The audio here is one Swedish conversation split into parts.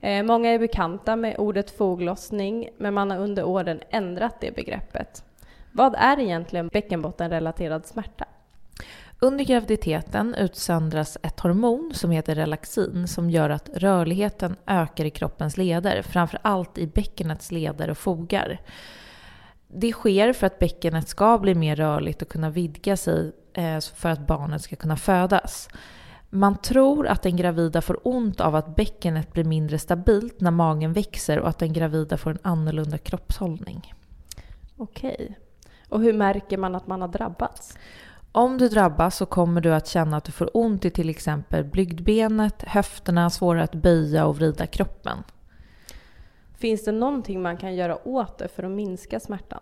Eh, många är bekanta med ordet foglossning men man har under åren ändrat det begreppet. Vad är egentligen bäckenbottenrelaterad smärta? Under graviditeten utsöndras ett hormon som heter relaxin som gör att rörligheten ökar i kroppens leder, framför allt i bäckenets leder och fogar. Det sker för att bäckenet ska bli mer rörligt och kunna vidga sig eh, för att barnet ska kunna födas. Man tror att den gravida får ont av att bäckenet blir mindre stabilt när magen växer och att den gravida får en annorlunda kroppshållning. Okej. Och hur märker man att man har drabbats? Om du drabbas så kommer du att känna att du får ont i till exempel blygdbenet, höfterna, svårare att böja och vrida kroppen. Finns det någonting man kan göra åt det för att minska smärtan?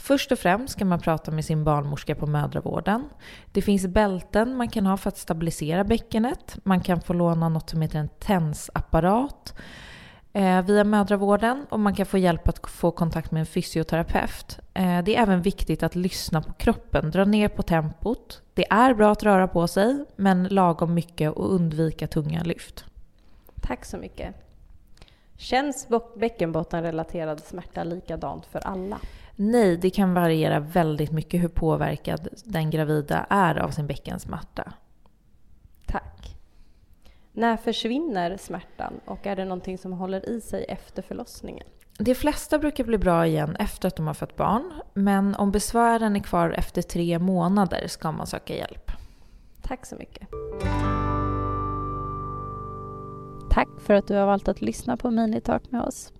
Först och främst ska man prata med sin barnmorska på mödravården. Det finns bälten man kan ha för att stabilisera bäckenet. Man kan få låna något som heter en TENS-apparat eh, via mödravården och man kan få hjälp att få kontakt med en fysioterapeut. Eh, det är även viktigt att lyssna på kroppen, dra ner på tempot. Det är bra att röra på sig, men lagom mycket och undvika tunga lyft. Tack så mycket. Känns bäckenbottenrelaterad smärta likadant för alla? Nej, det kan variera väldigt mycket hur påverkad den gravida är av sin bäckensmärta. Tack. När försvinner smärtan och är det någonting som håller i sig efter förlossningen? De flesta brukar bli bra igen efter att de har fått barn, men om besvären är kvar efter tre månader ska man söka hjälp. Tack så mycket. Tack för att du har valt att lyssna på Minitalk med oss.